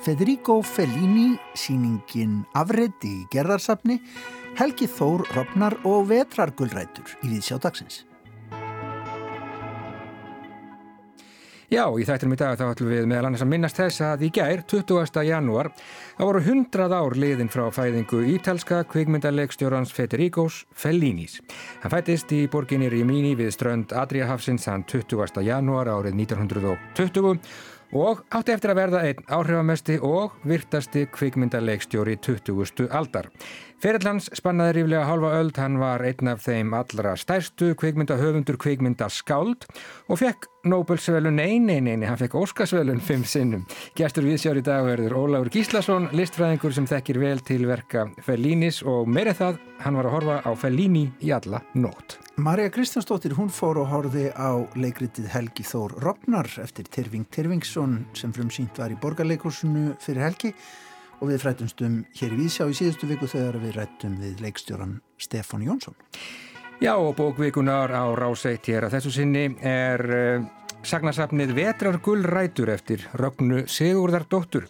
Federico Fellini, síningin Afrið í gerðarsafni, Helgi Þór Ropnar og Vetrargullrætur í viðsjá dagsins. Já, í þættinum í dag þá ætlum við meðal annars að minnast þess að í gær, 20. janúar, þá voru 100 ár liðin frá fæðingu ítalska kvikmyndarleikstjórans Federicos Fellinis. Hann fættist í borginni Rimini við strönd Adriahafsins hann 20. janúar árið 1920 og átti eftir að verða einn áhrifamesti og virtasti kvikmyndarleikstjóri 20. aldar. Ferillans spannaði ríflega halva öld, hann var einn af þeim allra stærstu kvikmyndahöfundur kvikmyndaskáld og fekk Nobel-svelun, nei, nei, nei, hann fekk Óskarsvelun fimm sinnum. Gestur viðsjár í dag verður Ólafur Gíslason, listfræðingur sem þekkir vel til verka Fellinis og meirið það, hann var að horfa á Fellini í alla nótt. Marja Kristjánsdóttir, hún fór og horfi á leikritið Helgi Þór Ropnar eftir Terving Tervingsson sem frumsýnt var í borgarleikursunu fyrir Helgi og við frættumstum hér í Vísjá í síðustu viku þegar við rættum við leikstjóran Stefán Jónsson. Já og bókvikunar á ráseitt hér að þessu sinni er uh, sagnasafnið Vetrargullrætur eftir Rögnu Sigurðardóttur.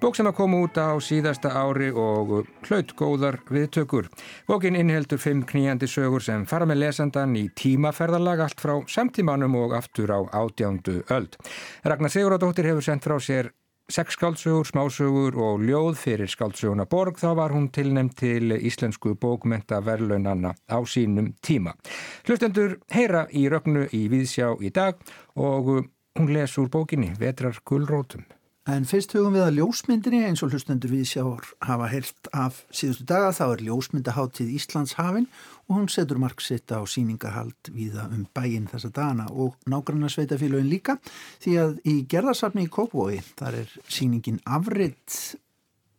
Bók sem að koma út á síðasta ári og hlaut góðar viðtökur. Bókin innheldur fimm kníjandi sögur sem fara með lesandan í tímaferðalag allt frá samtímanum og aftur á átjándu öld. Ragnar Sigurðardóttir hefur sendt frá sér sex skáldsögur, smásögur og ljóð fyrir skáldsöguna Borg þá var hún tilnæmt til íslensku bókmenta verðlaunanna á sínum tíma. Hlustendur heyra í rögnu í Víðsjá í dag og hún les úr bókinni Vetrar gullrótum. En fyrst hugum við að ljósmyndinni eins og hlustendur við sjár hafa heilt af síðustu daga þá er ljósmyndaháttíð Íslands hafinn og hún setur marksitt á síningahald viða um bæinn þessa dana og nágrannar sveitafélagin líka því að í gerðarsafni í Kópói þar er síningin afriðt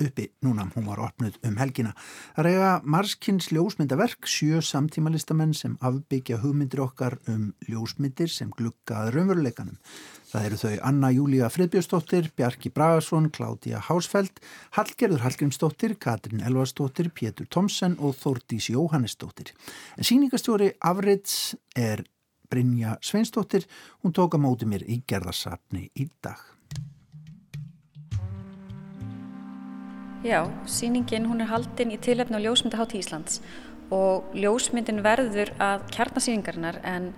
uppi núna, hún var opnud um helgina. Það reyga Marskins ljósmyndaverk, sjö samtímalistamenn sem afbyggja hugmyndir okkar um ljósmyndir sem glukkaður raunveruleikanum. Það eru þau Anna Júlia Friðbjörnsdóttir, Bjarki Bragason, Kládia Hásfeld, Hallgerður Hallgrímsdóttir, Katrin Elvarsdóttir, Pétur Tomsen og Þórtís Jóhannesdóttir. En síningastjóri Afrits er Brynja Sveinsdóttir, hún tók að móti mér í gerðarsapni í dag. Já, síningin hún er haldinn í tilhefnu á Ljósmyndahátt Íslands og ljósmyndin verður að kjarnasýningarinnar en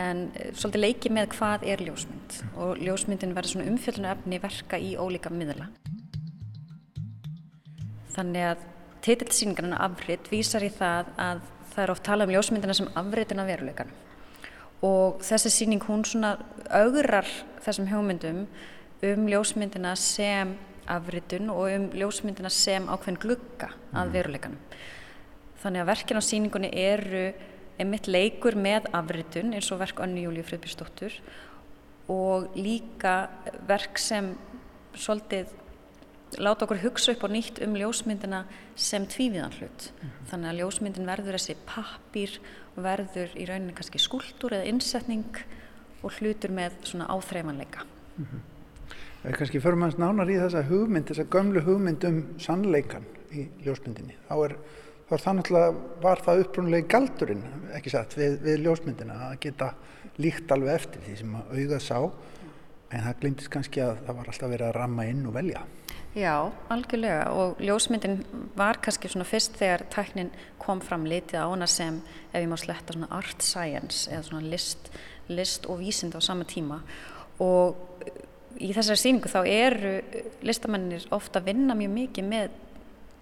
en eh, svolítið leiki með hvað er ljósmynd og ljósmyndin verður svona umfjöldinu efni verka í ólíka miðla. Þannig að titillsýningarna afrið vísar í það að það er oft talað um ljósmyndina sem afriðina veruleikan og þessi síning hún svona augrar þessum hugmyndum um ljósmyndina sem afriðun og um ljósmyndina sem ákveðin glugga að mm. veruleikanum. Þannig að verkin á síningunni eru einmitt leikur með afritun eins og verk Önni Júliu Friðbjörnsdóttur og líka verk sem svolítið láta okkur hugsa upp á nýtt um ljósmyndina sem tvíviðan hlut. Mm -hmm. Þannig að ljósmyndin verður þessi pappir og verður í rauninni kannski skúldur eða innsetning og hlutur með svona áþreifanleika. Mm -hmm. Það er kannski fyrir manns nánar í þessa hugmynd, þessa gömlu hugmynd um sannleikan í ljósmyndinni. Þá er þá er það náttúrulega var það upprunlega galdurinn ekki satt við, við ljósmyndina að geta líkt alveg eftir því sem að auðað sá en það glindist kannski að það var alltaf verið að ramma inn og velja. Já, algjörlega og ljósmyndin var kannski svona fyrst þegar tæknin kom fram litið á hana sem ef ég má sletta svona art science eða svona list, list og vísind á sama tíma. Og í þessari síningu þá eru listamennir ofta að vinna mjög mikið með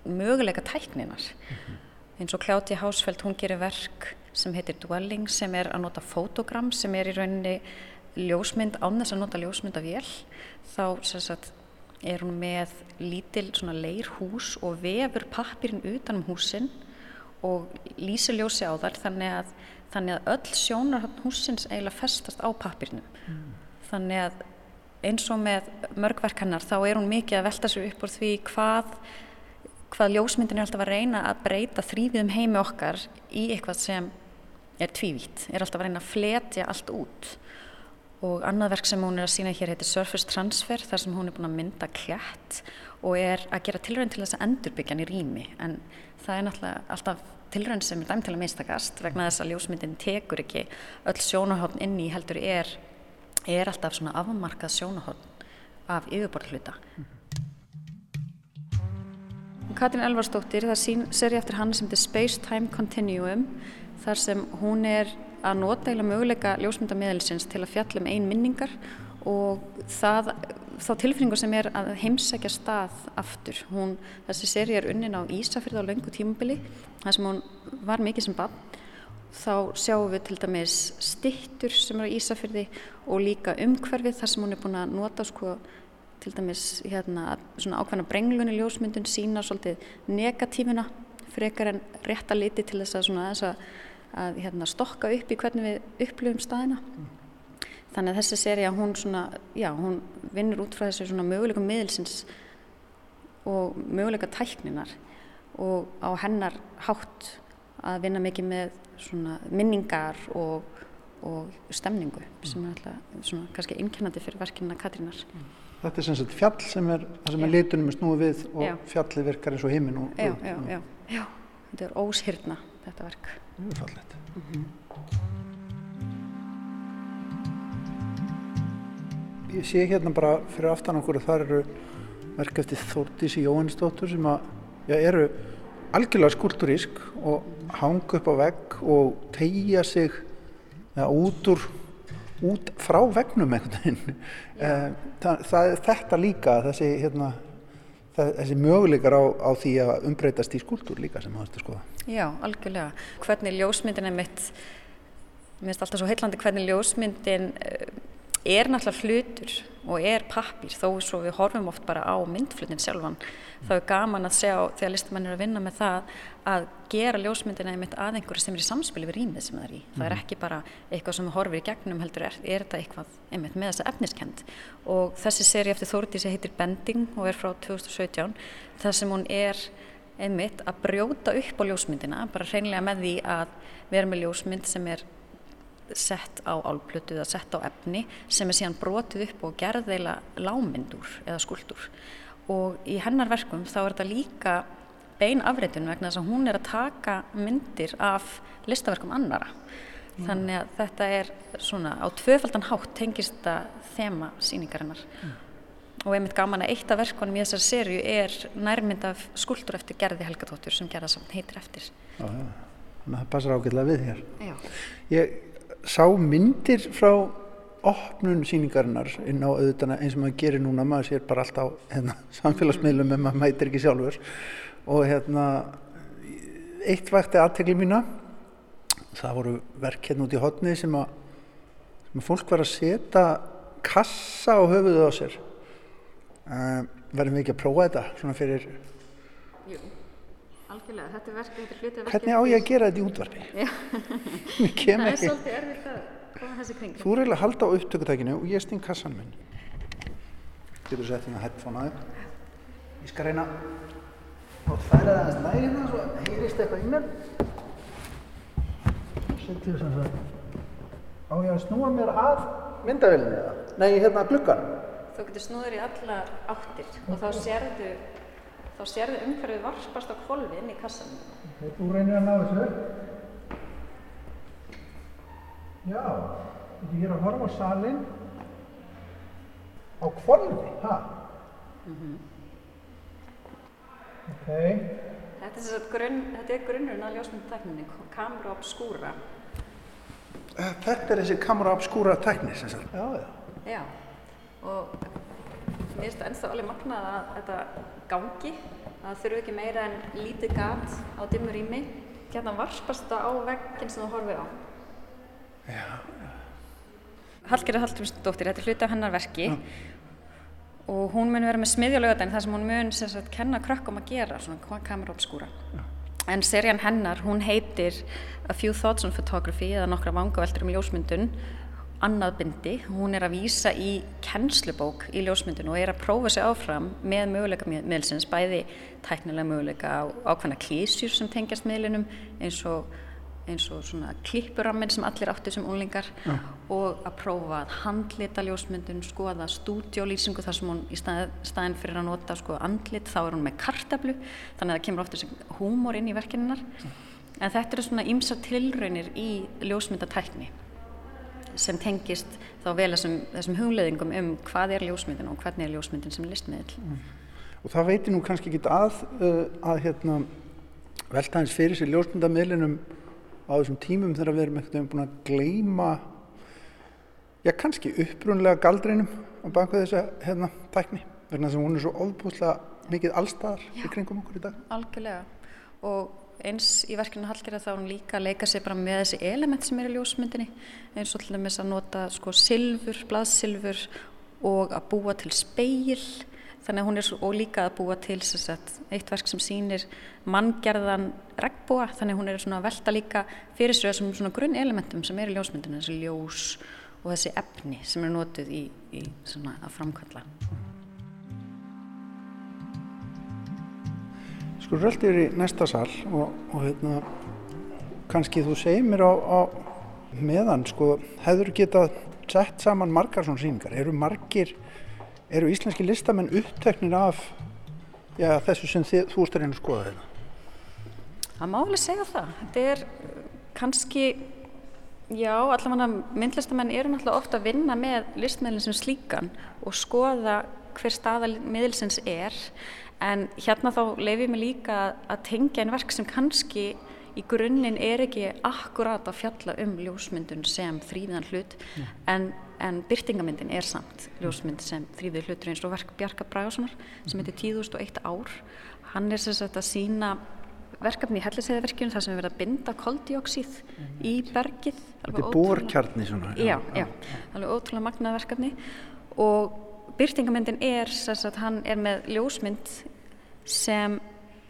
möguleika tækninar mm -hmm. eins og Kljáti Hásfeld hún gerir verk sem heitir Dwelling sem er að nota fotogram sem er í rauninni ljósmynd án þess að nota ljósmynd af vél þá sagt, er hún með lítil svona leir hús og vefur pappirinn utan um húsin og lýsir ljósi á þar þannig að, þannig að öll sjónar húsins eiginlega festast á pappirinnum mm. þannig að eins og með mörgverk hennar þá er hún mikið að velta sér upp úr því hvað hvað ljósmyndin er alltaf að reyna að breyta þrýðum heimi okkar í eitthvað sem er tvívitt, er alltaf að reyna að fletja allt út. Og annað verk sem hún er að sína hér heitir Surface Transfer þar sem hún er búin að mynda klætt og er að gera tilrönd til þess að endurbyggja hann í rými. En það er náttúrulega alltaf tilrönd sem er dæmt til að mistakast vegna þess að ljósmyndin tekur ekki öll sjónahotn inn í heldur er, er alltaf svona afmarkað sjónahotn af yfirborðhluta. Katrín Elvarsdóttir, það sín, seri eftir hann sem heitir Space Time Continuum þar sem hún er að nota eða möguleika ljósmyndamiðelsins til að fjalla um ein minningar og það, þá tilfinningu sem er að heimsækja stað aftur. Hún, þessi seri er unnin á Ísafjörð á laungu tímubili, þar sem hún var mikið sem bann. Þá sjáum við til dæmis stittur sem eru á Ísafjörði og líka umhverfið þar sem hún er búin að nota sko til dæmis hérna svona ákveðna brenglunni ljósmyndun sína svolítið negatífuna frekar en rétta liti til þess að svona að, að hérna stokka upp í hvernig við upplifum staðina. Mm. Þannig að þessi séri að hún svona, já, hún vinnur út frá þessu möguleikum miðilsins og möguleika tækninar og á hennar hátt að vinna mikið með minningar og, og stemningu sem er alltaf kannski innkennandi fyrir verkinna Katrínar. Þetta er sem sagt fjall sem er, það sem er litunum er snúið við og já. fjallið virkar eins og heiminn og... Já, já, já, já, þetta er óshyrna þetta verk. Það er fallet. Mm -hmm. ég sé hérna bara fyrir aftan okkur að það eru verk eftir Þórtísi Jóhannsdóttur sem að, já, eru algjörlega skuldurísk og hanga upp á vegg og tegja sig ja, út úr út frá vegnum einhvern veginn. Eh, það, það er þetta líka þessi, hérna, það, þessi möguleikar á, á því að umbreytast í skuldur líka sem það er skoða. Já, algjörlega. Hvernig ljósmyndin er mitt mér finnst alltaf svo heillandi hvernig ljósmyndin eh, er náttúrulega hlutur og er pappir þó svo við horfum oft bara á myndflutin sjálfan þá er gaman að sjá þegar listamann er að vinna með það að gera ljósmyndina einmitt að einhverju sem er í samspili við rýmið sem það er í. Það er mhm. ekki bara eitthvað sem við horfum í gegnum heldur er, er þetta eitthvað einmitt með þessa efniskend og þessi séri eftir Þórdísi heitir Bending og er frá 2017 þar sem hún er einmitt að brjóta upp á ljósmyndina bara hreinlega með því að vera með ljósmynd sem er sett á álplötu eða sett á efni sem er síðan brotið upp og gerðeila lámyndur eða skuldur og í hennar verkum þá er þetta líka bein afreitun vegna þess að hún er að taka myndir af listaverkum annara mm. þannig að þetta er svona á tvöfaldan hátt tengist þetta þema síningarinnar mm. og einmitt gaman að eitt af verkunum í þessar serju er nærmynd af skuldur eftir gerði Helgatóttur sem gerða samt heitir eftir Já, ja. það passar ágætilega við hér Já. ég sá myndir frá opnun síningarinnar inn á auðvitana eins og maður gerir núna, maður sér bara allt á hérna, samfélagsmiðlum en maður mætir ekki sjálfur. Og hérna eitt vakti aðtegli mína. Það voru verk hérna út í hodni sem að, sem að fólk var að setja kassa á höfuðu á sér. Uh, verðum við ekki að prófa þetta svona fyrir Jú Algjörlega, þetta er verkið, þetta er hlutið verkið. Hvernig á ég að gera þetta í útvarpi? það er svolítið erfitt að koma þessi kring. Þú er eiginlega að halda á upptökutækinu og ég stýn kassan minn. Getur sett hérna headphone aðeins. Ég skal reyna að færa það aðeins næri hérna svo heyrist eitthvað í mér. Setjum sem það. Á ég að snúa mér að myndavelinu eða? Nei, hérna gluggan. Þú getur snúður í alla áttir og þá sérðu þá sérðu umhverfið varspast á kvolvi inn í kassan. Þú reynir að ná þessu. Já, þetta er að horfa á salin á kvolvi, ha? Mm -hmm. Ok. Þetta er, grunn, þetta er grunnurinn að ljósmyndutekninni, kamera obskúra. Þetta er þessi kamera obskúra tekni, sem sagt. Já, já. Já, og mér finnst það ennþá alveg magnað að þetta gangi það þurfu ekki meira en lítið gat á dimmur ími hérna varspast það á vegginn sem þú horfið á. Já Hallgerður Hallgrímsdóttir þetta er hluti af hennar verki. Já. og hún mun vera með smiðjálögadaginn þar sem hún mun sagt, kenna krökkum að gera svona kamera obskúra. En serían hennar hún heitir A Few Thoughts on Photography eða nokkra vangaveltur um ljósmyndun annað bindi. Hún er að výsa í kennslubók í ljósmyndinu og er að prófa sig áfram með möguleika miðlsins, bæði tæknilega möguleika á ákvæmna klísjur sem tengjast miðlinum eins og, eins og svona klippurammin sem allir áttu sem unlingar ja. og að prófa að handlita ljósmyndun, skoða stúdjólýsingu þar sem hún í stað, staðin fyrir að nota sko andlit, þá er hún með kartablu þannig að það kemur ofta sem húmor inn í verkininnar. En þetta eru svona ímsa tilraunir í ljósmyndatækni sem tengist þá vel þessum, þessum hugleðingum um hvað er ljósmyndin og hvernig er ljósmyndin sem listmiðl. Mm. Og það veitir nú kannski ekki að, uh, að hérna, velta hans fyrir sér ljósmyndamiðlinum á þessum tímum þegar við erum ekkert búin að gleima já kannski upprunlega galdreinum á baka þessa hérna tækni verðan þess að hún er svo ofbúslega mikið allstaðar í kringum okkur í dag. Algjörlega og eins í verkinu Hallgerða þá hún líka leika sig bara með þessi element sem er í ljósmyndinni eins og til dæmis að nota sko silfur, blaðsilfur og að búa til speil þannig að hún er svo, líka að búa til sagt, eitt verk sem sýnir manngerðan regnbúa, þannig að hún er að velta líka fyrir sig þessum grunn elementum sem er í ljósmyndinu, þessi ljós og þessi efni sem er notuð í, í að framkvæmla Sko röldi yfir í næsta sal og, og hérna kannski þú segir mér á, á meðan sko hefur getað sett saman margar svona síningar, eru margir eru íslenski listamenn uppteknir af já, þessu sem þið, þú að reyna að skoða þetta? Það má alveg segja það. Þetta er kannski, já, allavega myndlistamenn eru náttúrulega ofta að vinna með listmiðlinn sem slíkan og skoða hver staða miðlsins er en hérna þá leif ég mig líka að tengja einn verk sem kannski í grunninn er ekki akkurat að fjalla um ljósmyndun sem þrýðan hlut mm. en, en byrtingamyndin er samt ljósmynd sem þrýði hlutur eins og verk Bjarka Bragasonar sem heitir 1001 ár hann er sem sagt að sína verkefni í helliseiðverkjunum þar sem við verðum að binda koldioksíð mm. í bergið Þetta er bórkjarni svona Já, já, alveg ótrúlega magnað verkefni og byrtingamyndin er sagt hann er með ljósmynd sem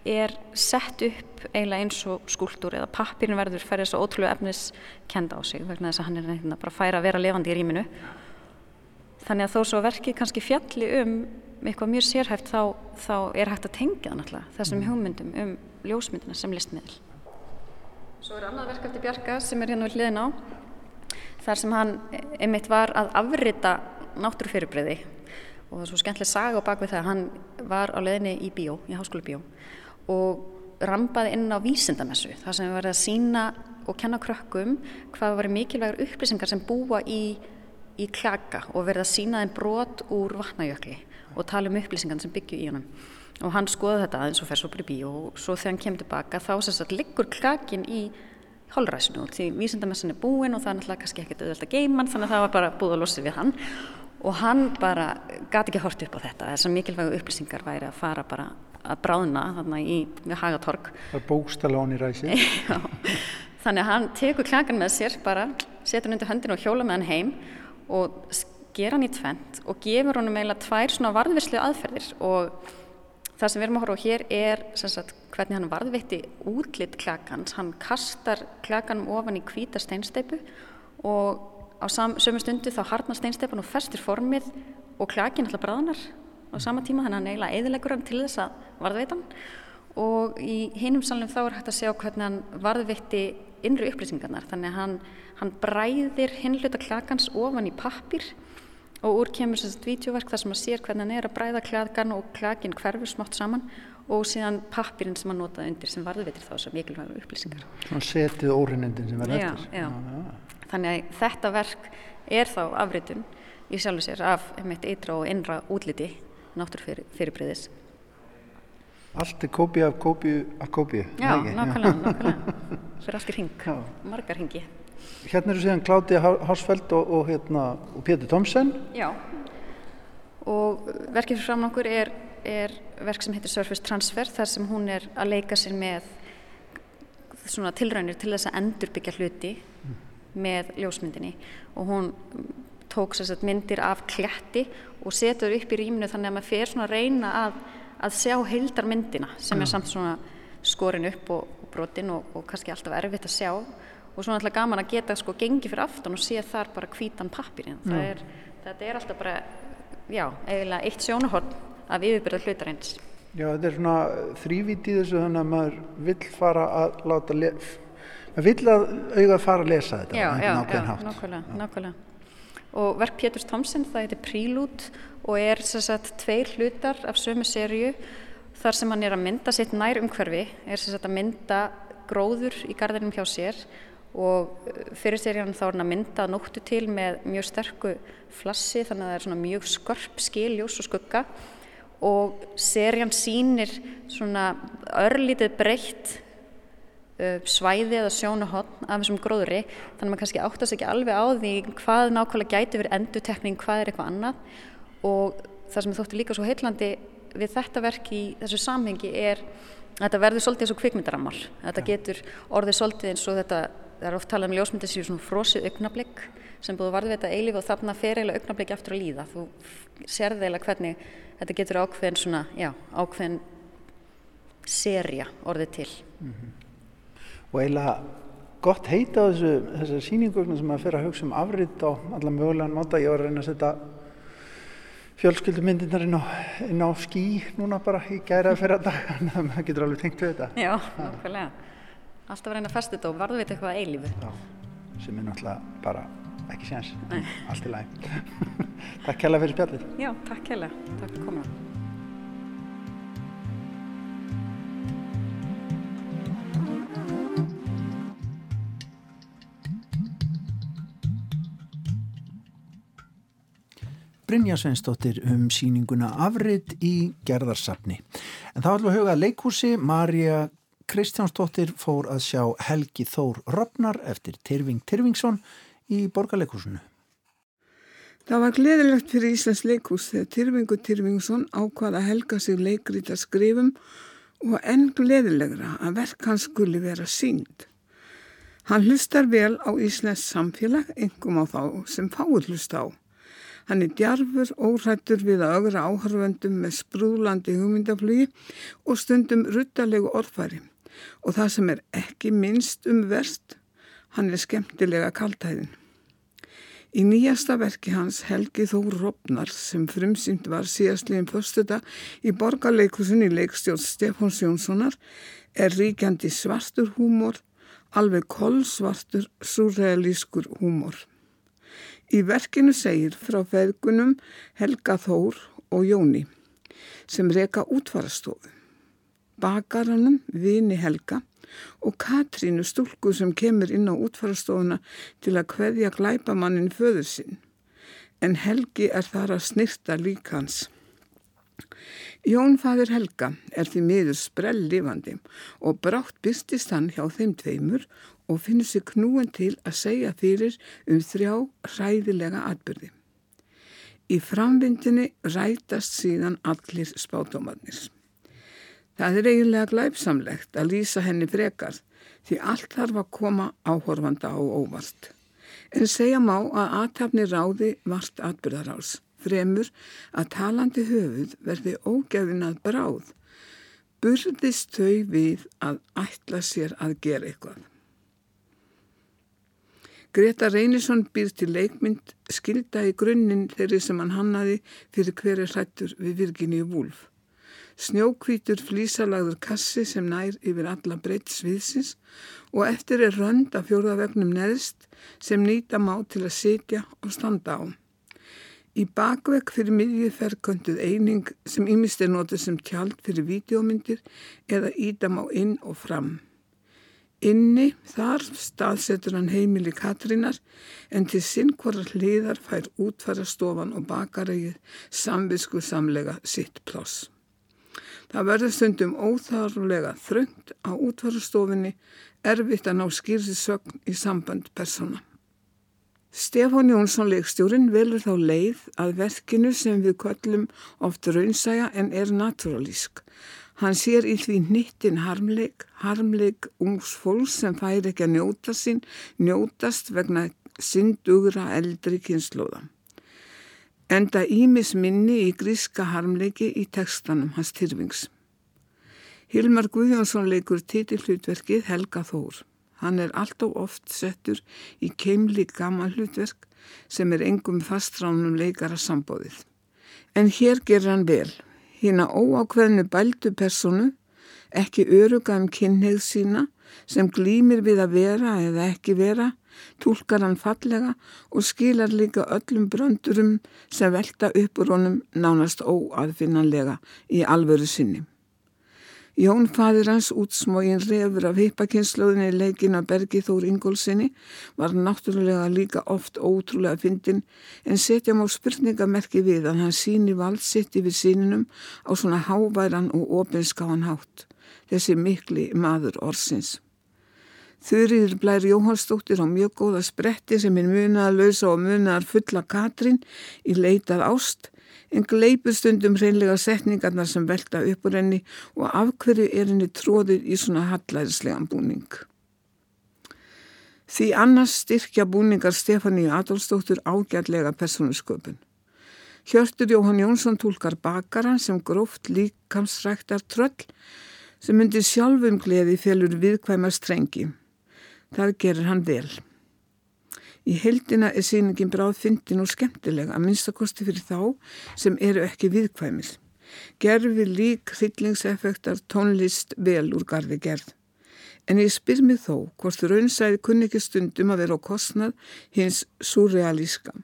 er sett upp eiginlega eins og skúldur eða pappirinn verður færið svo ótrúlega efniskenda á sig vegna þess að hann er hérna bara færa að vera levandi í rýminu þannig að þó svo verkið kannski fjalli um eitthvað mjög sérhæft þá, þá er hægt að tengja það náttúrulega þessum mm. hugmyndum um ljósmyndina sem listmiðl Svo er annað verk eftir Bjarka sem er hérna við hliðin á þar sem hann einmitt var að afrita náttúrufyrirbreyði og það er svo skemmtileg saga á bakvið það að hann var á leðinni í bíó, í háskólu bíó og rampaði inn á vísindamessu þar sem við verðum að sína og kenna krökkum hvað var mikilvægur upplýsingar sem búa í, í klaka og verða að sína þeim brot úr vatnajökli og tala um upplýsingar sem byggju í honum. Og hann skoði þetta aðeins og fer svo í bíó og svo þegar hann kemur tilbaka þá sem sagt liggur klakin í hálfræsinu því vísindamessin er búin og það er náttúrulega kannski ekkert auðvitað að geima þannig að það var bara búið að losa við hann og hann bara gati ekki hort upp á þetta. Þessar mikilvægu upplýsingar væri að fara bara að bráðna þarna í Hagatorg. Það er bókstalón í ræsi Þannig að hann tekur klakan með sér bara, setur hann undir höndin og hjóla með hann heim og sker hann í tvent og gefur hann meila tvær svona varðvislu aðferðir. Og það sem við erum að horfa á hér er sagt, hvernig hann varðvitti útlitt klakans. Hann kastar klakanum ofan í kvíta steinsteipu og á sömu stundu þá harnar steinsteipan og festir formið og klakin alltaf bráðnar á sama tíma þannig að hann eiginlega eðilegur hann til þess að varðveita hann og í hinum salnum þá er hægt að segja hvernig hann varðveitti innri upplýsingarnar þannig að hann, hann bræðir hinluta klakans ofan í pappir og úr kemur þessast vítjóverk þar sem að sér hvernig hann er að bræða klakan og klakin hverfur smátt saman og síðan pappirinn sem hann notaði undir sem varðveitir þá sem mikilvægur upplýsingar. Svona setið órinnindin sem verður eftir. Já, já. Þannig að þetta verk er þá afritun í sjálfu sér af einmitt eitra og innra útliti náttúrfyrirbriðis. Allt er kópi af kópi af kópi. Já, nákvæmlega, nákvæmlega. Fyrir allt í ring, Já. margar ringi. Hérna eru síðan Kláti Hársfeld og, og, hérna, og Pétur Tomsen. Já, og verkið fyrir fram okkur er, er verk sem heitir Surface Transfer þar sem hún er að leika sér með svona tilraunir til þess að endurbyggja hluti. Með ljósmyndinni. Og hún tók sérstaklega myndir af kletti og setur upp í rýminu þannig að maður fer svona að reyna að, að sjá heildarmyndina sem er samt svona skorin upp og, og brotin og, og kannski alltaf erfitt að sjá. Og svona alltaf gaman að geta sko gengið fyrir aftan og sé þar bara hvítan pappirinn er, þetta er alltaf bara já, eiginlega eitt sjónahorn af yfirbyrða hlutarins. Já, þetta er svona þrývítið þessu þannig að maður vill fara að láta maður vill að auðvitað fara að lesa þetta Já, já, já, nákvæmlega, nákvæmlega. Og verk Péturs Thomsen það heitir Prílút og er sagt, tveir hlutar af sömu sériu þar sem hann er að mynda sitt nær umhverfi er sagt, að mynda gróður í gardinum hjá sér. Og fyrir serían þá er hann að mynda nóttu til með mjög sterku flassi þannig að það er mjög skörp skil, ljós og skugga. Og serían sínir svona örlítið breytt svæði eða sjónahotn af þessum gróðri þannig að maður kannski áttast ekki alveg á því hvað nákvæmlega gæti verið endutekning, hvað er eitthvað annað. Og það sem þótti líka svo heillandi við þetta verk í þessu samhengi er að þetta verður svolítið eins og kvikmyndarammar þetta getur orðið svolítið eins og þetta það er oft talað um ljósmyndið sér svona frosið augnablík sem búið varðið þetta eilíf og þarna fer eiginlega augnablík eftir að líða. Þú sérði eiginlega hvernig þetta getur ákveðin svona, já, ákveðin serja orðið til. Mm -hmm. Og eiginlega gott heita á þessu þessar síningugna sem að fyrir að hugsa um afrið á alla mögulegan máta, ég var að reyna að setja fjölskyldumyndirnar inn á, inn á skí núna bara í gæra fyrir að dag þannig að maður getur alveg tengt við þetta Já, nákvæmlega Alltaf að reyna að festa þetta og varðu veit eitthvað eilífu. Já, sem er náttúrulega bara ekki séns. Allt í læg. takk kæla fyrir spjallir. Já, takk kæla. Takk fyrir komuna. Brynja Sveinsdóttir um síninguna Afrit í gerðarsafni. En þá ætlum við að huga leikhúsi Marja Kristjánsdóttir fór að sjá Helgi Þór Röfnar eftir Tyrfing Tyrfingsson í borgarleikúsinu. Það var gleðilegt fyrir Íslands leikús þegar Tyrfingu Tyrfingsson ákvaða að helga sig leikrít að skrifum og enn gleðilegra að verk hans skuli vera sínd. Hann hlustar vel á Íslands samfélag, engum á þá sem fáur hlusta á. Hann er djarfur, órættur við að augra áhörvendum með sprúðlandi hugmyndaflugi og stundum ruttalegu orðfæri og það sem er ekki minnst um verst, hann er skemmtilega kaltæðin. Í nýjasta verki hans Helgi Þór Robnar sem frumsynd var síðastliðin fyrstuða í borgarleikusin í leikstjórn Stefáns Jónssonar er ríkjandi svartur húmor, alveg kollsvartur surrealískur húmor. Í verkinu segir frá feðgunum Helga Þór og Jóni sem reka útvarastofu bakaranum, vini Helga og Katrínu stúlku sem kemur inn á útfarastofuna til að hveðja glæpamannin föður sinn. En Helgi er þar að snirta líka hans. Jón fadur Helga er því miður sprell lifandi og brátt byrstist hann hjá þeim tveimur og finnur sig knúin til að segja fyrir um þrjá ræðilega atbyrði. Í framvindinni rætast síðan allir spátómanir. Það er eiginlega glæpsamlegt að lýsa henni frekar því allt þarf að koma áhorfanda á óvart. En segja má að aðtapni ráði vart atbyrðaráls, fremur að talandi höfuð verði ógefin að bráð, burðist þau við að ætla sér að gera eitthvað. Greta Reynisson býr til leikmynd skilda í grunninn þeirri sem hann hannaði fyrir hverju hrættur við Virginíu Wúlf. Snjókvítur flísalagður kassi sem nær yfir alla breytt sviðsins og eftir er rönd af fjórðavögnum neðst sem nýta má til að sitja og standa á. Í bakvegg fyrir miðjið ferkönduð eining sem ímist er notið sem tjald fyrir vídeómyndir eða ídam á inn og fram. Inni þar staðsetur hann heimili Katrínar en til sinn hvorar hliðar fær útfæra stofan og bakarægið samvisku samlega sitt ploss. Það verður stundum óþarflega þröngt á útvarustofinni, erfitt að ná skýrsisögn í samband persóna. Stefán Jónsson leikstjórin velur þá leið að verkinu sem við köllum oft raunsæja en er naturalísk. Hann sér í því nýttin harmleik, harmleik ungs fólks sem fær ekki að njóta sín, njótast vegna syndugra eldri kynnslóða enda ímis minni í gríska harmleiki í tekstanum hans Tyrfings. Hilmar Guðjónsson leikur titillutverkið Helga Þór. Hann er alltaf oft settur í keimli gaman hlutverk sem er engum fastránum leikara sambóðið. En hér ger hann vel. Hína óákveðinu bældu personu, ekki öruga um kynneið sína sem glýmir við að vera eða ekki vera tólkar hann fallega og skilar líka öllum bröndurum sem velta upp úr honum nánast óaðfinnanlega í alvöru sinni. Jón fadir hans útsmógin refur af hippakynnslóðinni leikin af Bergi Þór Ingólfsinni var náttúrulega líka oft ótrúlega fyndin en setja má spurningamerki við að hann síni valdsitt yfir síninum á svona háværan og opinskáan hátt, þessi mikli maður orsins. Þurriður blær Jóhansdóttir á mjög góða spretti sem er munaðar lausa og munaðar fulla Katrín í leitað ást en gleipur stundum hreinlega setningarnar sem velta upp úr henni og af hverju er henni tróðir í svona hallæðislegan búning. Því annars styrkja búningar Stefáníu Adolfsdóttur ágætlega persónusköpun. Hjörtur Jóhann Jónsson tólkar bakaran sem gróft líkamsræktar tröll sem undir sjálfum gleði félur viðkvæma strengi. Það gerir hann vel. Í heldina er síningin bráð fyndin og skemmtilega að minnstakosti fyrir þá sem eru ekki viðkvæmil. Gerfi lík hryllingseffektar tónlist vel úr gardi gerð. En ég spyr mig þó hvort raunsæði kunni ekki stundum að vera á kostnað hins surrealíska.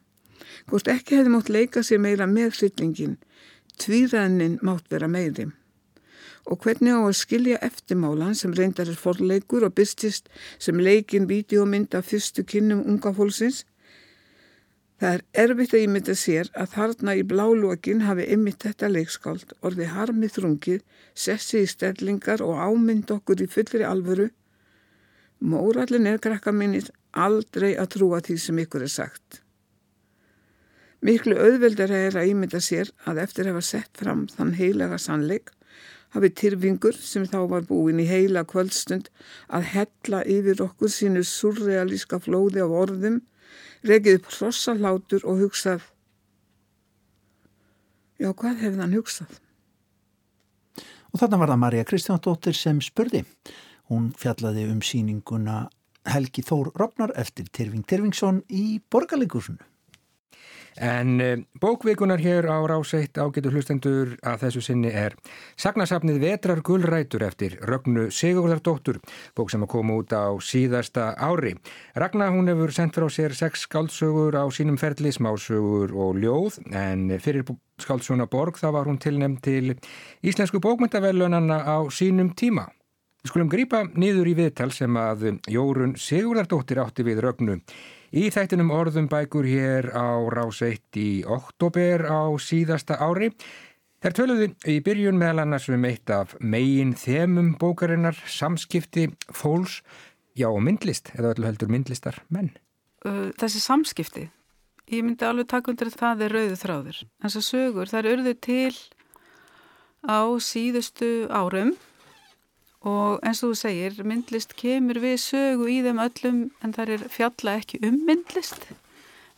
Hvort ekki hefði mátt leika sér meira með hryllingin, tvíræðnin mátt vera meiri og hvernig á að skilja eftirmálan sem reyndar er forleikur og byrstist sem leikin vídeomynd af fyrstu kynnum unga fólksins. Það er erfitt að ímynda sér að þarna í blálókin hafi ymmit þetta leikskáld orði harmið þrungið, sessi í stellingar og ámynd okkur í fullri alvöru. Mórallin er krakka minnir aldrei að trúa því sem ykkur er sagt. Miklu auðveldar er að ímynda sér að eftir að hafa sett fram þann heilaga sannleik hafi Tyrfingur sem þá var búin í heila kvöldstund að hella yfir okkur sínu surrealíska flóði af orðum, regið upp hrossalhátur og hugsað. Já, hvað hefði hann hugsað? Og þarna var það Marja Kristjándóttir sem spurði. Hún fjallaði um síninguna Helgi Þór Rofnar eftir Tyrfing Tyrfingsson í borgarleikusunu. En eh, bókvikunar hér á ráseitt ágetur hlustendur að þessu sinni er Sagnasafnið Vetrar Gullrætur eftir Rögnu Sigurðardóttur, bók sem að koma út á síðasta ári. Ragnar hún hefur sendt frá sér sex skáldsögur á sínum ferli, smásögur og ljóð, en fyrir skáldsöguna Borg þá var hún tilnæmt til Íslensku bókmyndavelunanna á sínum tíma. Við skulum grýpa niður í viðtal sem að Jórun Sigurðardóttir átti við Rögnu Í þættinum orðum bækur hér á rás 1 í oktober á síðasta ári. Þær töluði í byrjun meðal annars um eitt af megin þemum bókarinnar, samskipti, fólks, já og myndlist, eða öllu heldur myndlistar menn. Þessi samskipti, ég myndi alveg taka undir að það er rauðu þráður. Þessar sögur, þær urðu til á síðustu árum og eins og þú segir, myndlist kemur við sögu í þeim öllum en það er fjalla ekki um myndlist.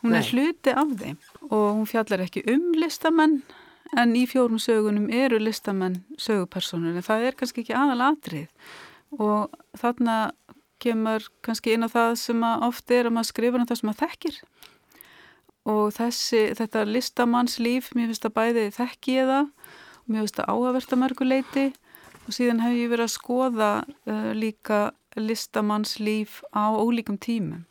Hún Nei. er hluti af þeim. Og hún fjallar ekki um listamenn en í fjórum sögunum eru listamenn sögupersonur en það er kannski ekki aðal atrið og þarna kemur kannski inn á það sem oft er að maður skrifa um það sem maður þekkir. Og þessi, þetta listamannslíf mér finnst að bæði þekki ég það. Og mér finnst að áhagverta mörguleiti og síðan hef ég verið að skoða uh, líka listamannslíf á ólíkum tímum.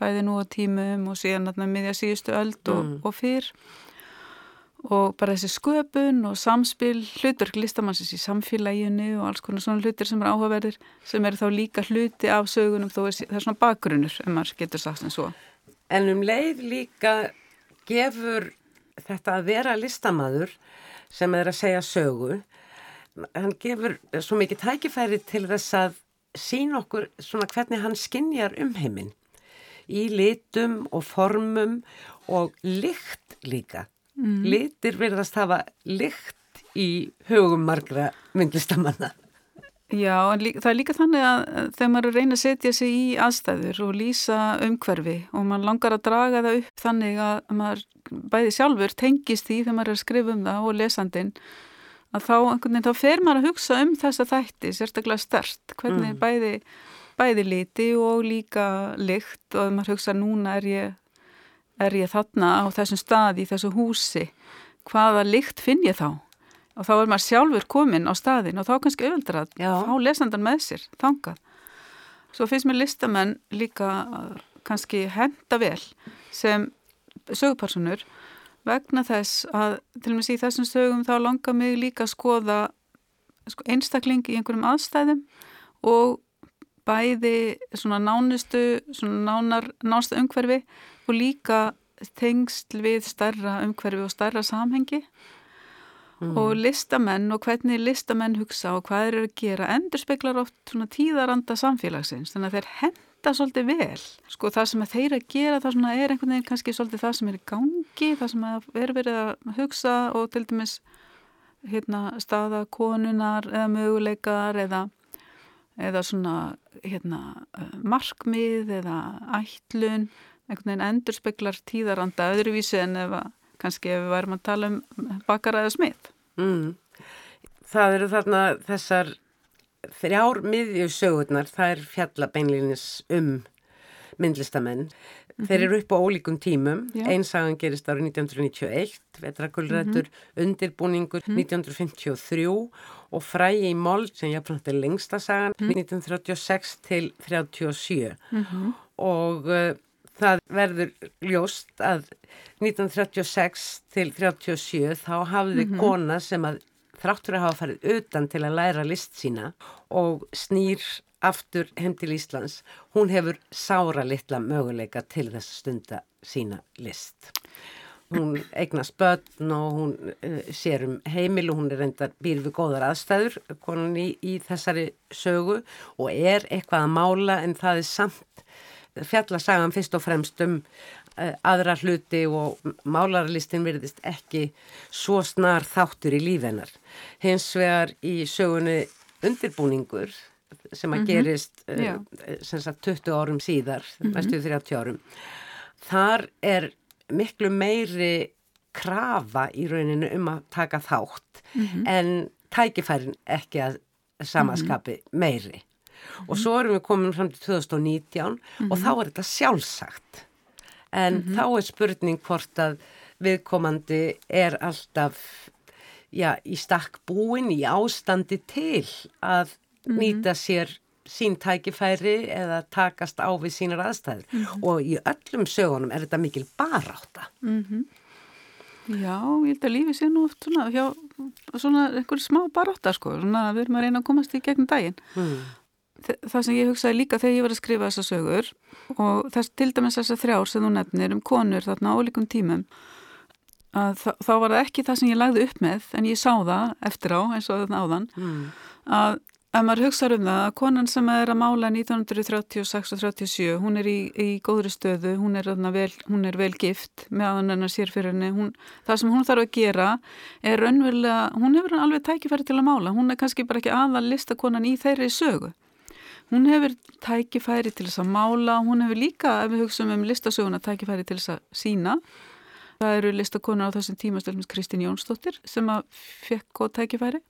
Bæði nú á tímum og síðan miðja síðustu öld og, mm. og fyrr. Og bara þessi sköpun og samspil hlutverk listamannsins í samfélaginu og alls konar svona hlutir sem er áhugaverðir sem eru þá líka hluti af sögunum þó er það svona bakgrunnur ef maður getur sagt sem svo. En um leið líka gefur þetta að vera listamadur sem er að segja sögu hann gefur svo mikið tækifæri til þess að sína okkur svona hvernig hann skinjar um heiminn í litum og formum og lykt líka. Mm. Litir verðast hafa lykt í hugum margra myndlistamanna. Já, en það er líka þannig að þegar maður reyna að setja sig í aðstæður og lýsa umhverfi og maður langar að draga það upp þannig að maður bæði sjálfur tengist því þegar maður er að skrifa um það og lesandin að þá, veginn, þá fer maður að hugsa um þessa þætti sérstaklega stert, hvernig mm. bæði, bæði liti og líka lykt og maður hugsa núna er ég, er ég þarna á þessum staði, í þessu húsi, hvaða lykt finn ég þá? Og þá er maður sjálfur komin á staðin og þá kannski auðvitað að Já. fá lesandan með sér, þangað. Svo finnst mér listamenn líka kannski henda vel sem sögupersonur vegna þess að til og með í þessum sögum þá langar mig líka að skoða sko, einstakling í einhverjum aðstæðum og bæði svona nánustu, svona nánar, nánustu umhverfi og líka tengsl við starra umhverfi og starra samhengi mm. og listamenn og hvernig listamenn hugsa og hvað eru að gera endur speklar oft svona tíðaranda samfélagsins þannig að þeir henda svolítið vel sko það sem þeir að gera það svona er einhvern veginn kannski svolítið það sem er í gangi það sem er verið að hugsa og til dæmis hérna staða konunar eða möguleikar eða eða svona hérna, markmið eða ætlun einhvern veginn endur speklar tíðaranda öðruvísi en ef að kannski ef við værum að tala um bakara eða smið. Mm. Það eru þarna þessar þrjár miðjusögurnar, það er fjallabeinlinis um myndlistamenn. Mm -hmm. Þeir eru upp á ólíkum tímum, yeah. einsagan gerist árið 1991, vetrakulrættur, mm -hmm. undirbúningur mm -hmm. 1953 og fræi í mold sem jáfnframt er lengsta sagan 1936 mhm. til 1937 mhm. og uh, það verður ljóst að 1936 til 1937 þá hafði kona sem að þráttur að hafa farið utan til að læra list sína og snýr aftur heim til Íslands, hún hefur sára litla möguleika til þess stunda sína list. Hún eignast börn og hún uh, sér um heimil og hún er reyndar býr við góðar aðstæður konan í, í þessari sögu og er eitthvað að mála en það er samt fjallasagan fyrst og fremst um aðra hluti og málarlistin verðist ekki svo snar þáttur í lífennar. Hins vegar í sögunni undirbúningur sem að mm -hmm. gerist uh, sem sagt 20 árum síðar, mm -hmm. næstu 30 árum. Þar er miklu meiri krafa í rauninu um að taka þátt mm -hmm. en tækifærin ekki að samaskapi mhm. meiri. Og svo erum við komin fram til 2019 og þá er þetta sjálfsagt. En þá er spurning hvort að viðkomandi er alltaf já, í stakk búin, í ástandi til að mm -hmm. nýta sér sín tækifæri eða takast á við sínar aðstæður mm -hmm. og í öllum sögunum er þetta mikil baráta mm -hmm. Já, ég held að lífi sé nú oft svona, hjá, svona einhver smá baráta sko, svona við erum að reyna að komast í gegnum daginn mm. Það sem ég hugsaði líka þegar ég var að skrifa þessa sögur og þess til dæmis þessa þrjár sem þú nefnir um konur þarna á líkum tímum að þá var það ekki það sem ég lagði upp með en ég sá það eftir á eins og þarna áðan mm. að Ef maður hugsaður um það að konan sem er að mála 1936 og 37, hún er í, í góðri stöðu, hún er, vel, hún er vel gift með aðan sér fyrir henni, hún, það sem hún þarf að gera er raunverulega, hún hefur alveg tækifæri til að mála, hún er kannski bara ekki aðal listakonan í þeirri sögu. Hún hefur tækifæri til þess að mála, hún hefur líka, ef við hugsaum um listasöguna, tækifæri til þess að sína. Það eru listakonar á þessum tímastöldum Kristín Jónsdóttir sem að fekk góð tækifæri.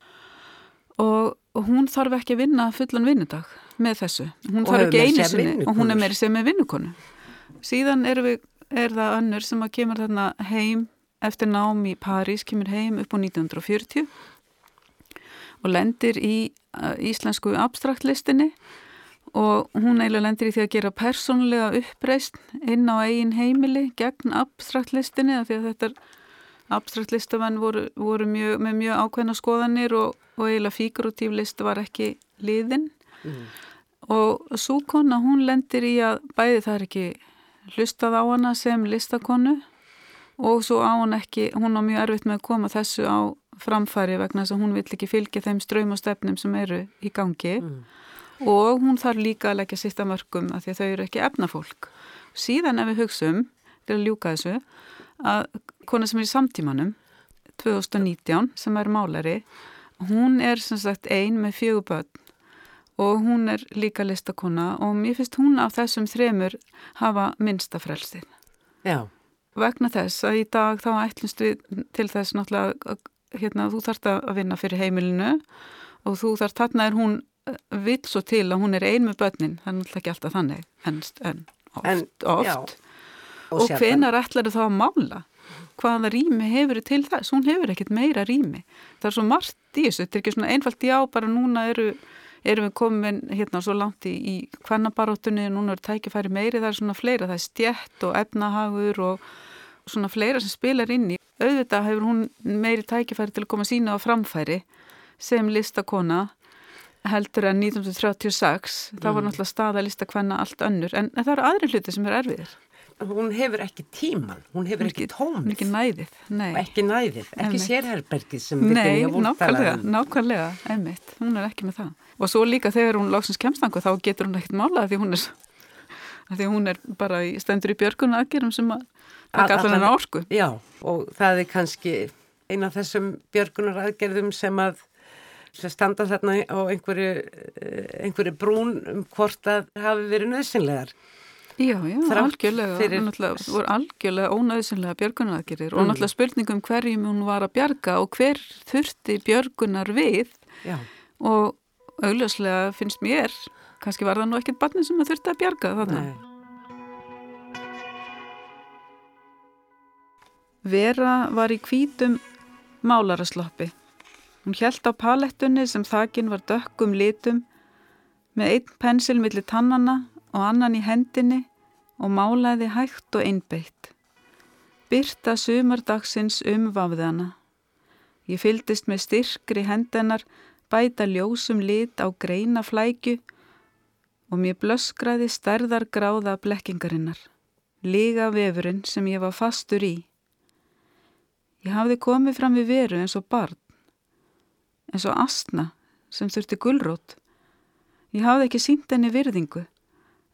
Og, hún þarf ekki að vinna fullan vinnudag með þessu. Hún þarf ekki einu sinni og hún er meiri sem með vinnukonu. Síðan er, við, er það önnur sem að kemur þarna heim eftir nám í París, kemur heim upp á 1940 og lendir í uh, íslensku abstraktlistinni og hún eiginlega lendir í því að gera persónlega uppreist inn á eigin heimili gegn abstraktlistinni af því að þetta abstrakt listafann voru, voru mjög, með mjög ákveðna skoðanir og, og eiginlega fíkurutív list var ekki liðin mm. og svo kona hún lendir í að bæði það er ekki hlustað á hana sem listakonu og svo á hann ekki, hún á mjög erfitt með að koma þessu á framfæri vegna þess að hún vill ekki fylgja þeim ströymastefnum sem eru í gangi mm. Og hún þarf líka að leggja sitt að mörgum að því að þau eru ekki efnafólk. Síðan ef við hugsaum, til að ljúka þessu, að kona sem er í samtímanum 2019 sem er málari hún er sem sagt ein með fjögur börn og hún er líka listakona og mér finnst hún af þessum þremur hafa minnsta frelsið Já. vegna þess að í dag þá ætlumst við til þess náttúrulega hérna þú þarfst að vinna fyrir heimilinu og þú þarfst, þarna er hún vill svo til að hún er ein með börnin. Það er náttúrulega ekki alltaf þannig en, en oft, en, oft. Og, og hvenar ætlar það að mála? Hvaða rými hefur til þess? Hún hefur ekkert meira rými. Það er svo margt í þessu, þetta er ekki svona einfalt já, bara núna eru, erum við komin hérna svo langt í, í kvannabaróttunni núna eru tækifæri meiri, það er svona fleira. Það er stjætt og efnahagur og svona fleira sem spilar inn í. Auðvitað hefur hún meiri tækifæri til að koma sína á framfæri sem listakona heldur en 1936 þá var mm. náttúrulega staða listakvenna allt önnur. En, en það eru aðri hluti sem er erfiðir. Hún hefur ekki tíman, hún hefur ekki, ekki tómið. ekki næðið, nei. ekki næðið, ekki sérherbergið sem við byrjum að nákvæmlega, um. nákvæmlega, einmitt, hún er ekki með það. Og svo líka þegar hún lóksins kemstangu þá getur hún ekkert málað því hún er því hún er bara í, stendur í björguna aðgerum sem að taka allan en ársku Já, og það er kannski eina af þessum björgunar aðgerðum sem að sem standa þarna á einhverju, eh, einhverju brún um hvort að hafi verið nöðsynlegar Já, já, algjörlega, fyrir... náttúrulega voru algjörlega ónæðsynlega björgunaraðgerir mm. og náttúrulega spurningum hverjum hún var að bjarga og hver þurfti björgunar við já. og augljóslega finnst mér, kannski var það nú ekkert barni sem það þurfti að bjarga þarna. Nei. Vera var í kvítum málaraslopi. Hún hjælt á palettunni sem þakin var dökkum litum með einn pensil millir tannana og annan í hendinni og málaði hægt og einbeitt. Byrta sumardagsins umvafði hana. Ég fyldist með styrkri hendennar bæta ljósum lit á greina flækju og mér blöskraði stærðar gráða blekkingarinnar, líga vefurinn sem ég var fastur í. Ég hafði komið fram við veru eins og barn, eins og astna sem þurfti gullrótt. Ég hafði ekki sínt henni virðingu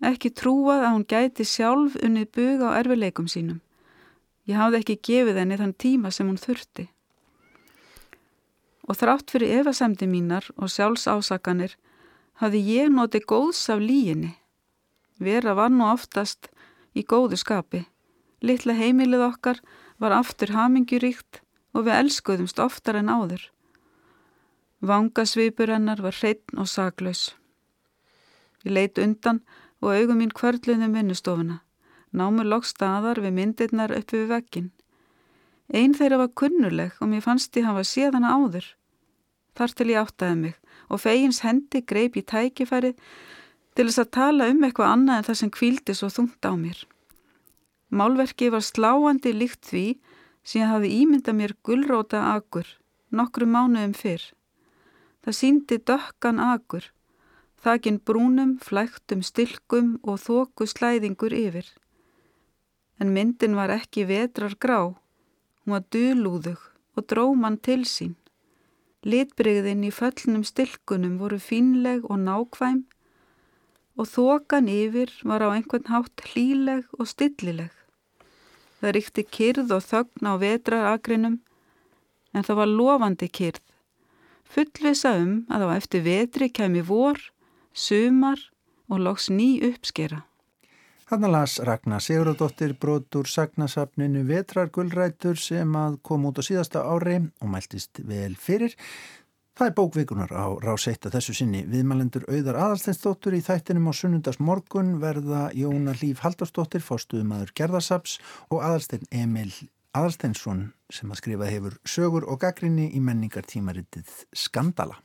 ekki trúað að hún gæti sjálf unnið bug á erfileikum sínum. Ég hafði ekki gefið henni þann tíma sem hún þurfti. Og þrátt fyrir efasemdi mínar og sjálfs ásakanir hafði ég notið góðs af líginni. Vera var nú oftast í góðu skapi. Littla heimilið okkar var aftur hamingjuríkt og við elskuðumst oftar en áður. Vangasvipur hennar var hreitn og saklaus. Ég leit undan og augum mín kvörluðum vinnustofuna. Námur lokk staðar við myndirnar uppi við vekkin. Einn þeirra var kunnuleg og mér fannst ég hafa séð hana áður. Þar til ég áttaði mig og fegins hendi greip í tækifæri til þess að tala um eitthvað annað en það sem kvíldi svo þungt á mér. Málverki var sláandi líkt því sem ég hafi ímyndað mér gullróta agur nokkru mánuðum fyrr. Það síndi dökkan agur þakin brúnum, flæktum, stilkum og þóku slæðingur yfir. En myndin var ekki vetrar grá, hún var dölúðug og dróman til sín. Litbreyðin í föllnum stilkunum voru fínleg og nákvæm og þokan yfir var á einhvern hátt hlíleg og stillileg. Það ríkti kyrð og þögn á vetraragrinum en það var lofandi kyrð. Fullvisa um að á eftir vetri kemi vor sumar og loks ný uppskera. Þannig las Ragnar Sigurðardóttir brotur sagnasafninu Vetrargullrætur sem að kom út á síðasta ári og mæltist vel fyrir. Það er bókvikunar á ráseitt að þessu sinni. Viðmælendur auðar aðalsteinsdóttur í þættinum á sunnundas morgun verða Jóna Líf Haldarsdóttir, fórstuðumadur Gerðarsaps og aðalstein Emil Aðalsteinsson sem að skrifa hefur sögur og gaggrinni í menningartímaritið Skandala.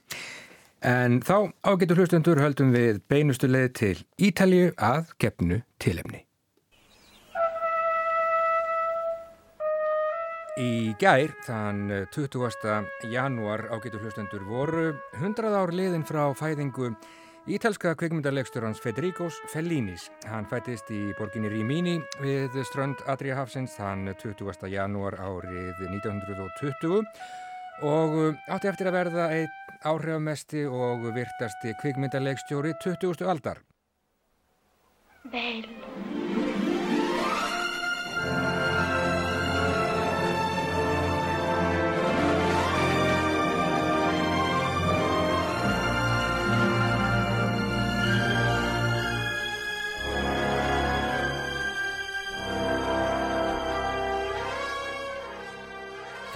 En þá ágetur hlustundur höldum við beinustu leið til Ítalju að gefnu tilefni. Í gær, þann 20. janúar ágetur hlustundur voru 100 ár liðin frá fæðingu ítalska kveikmyndarlegsturans Federicos Fellinis. Hann fættist í borginni Rimini við strönd Adriahafsins þann 20. janúar árið 1920 og átti eftir að verða einn áhrifamesti og virtasti kvikmyndarleikstjóri 20. aldar. Bello.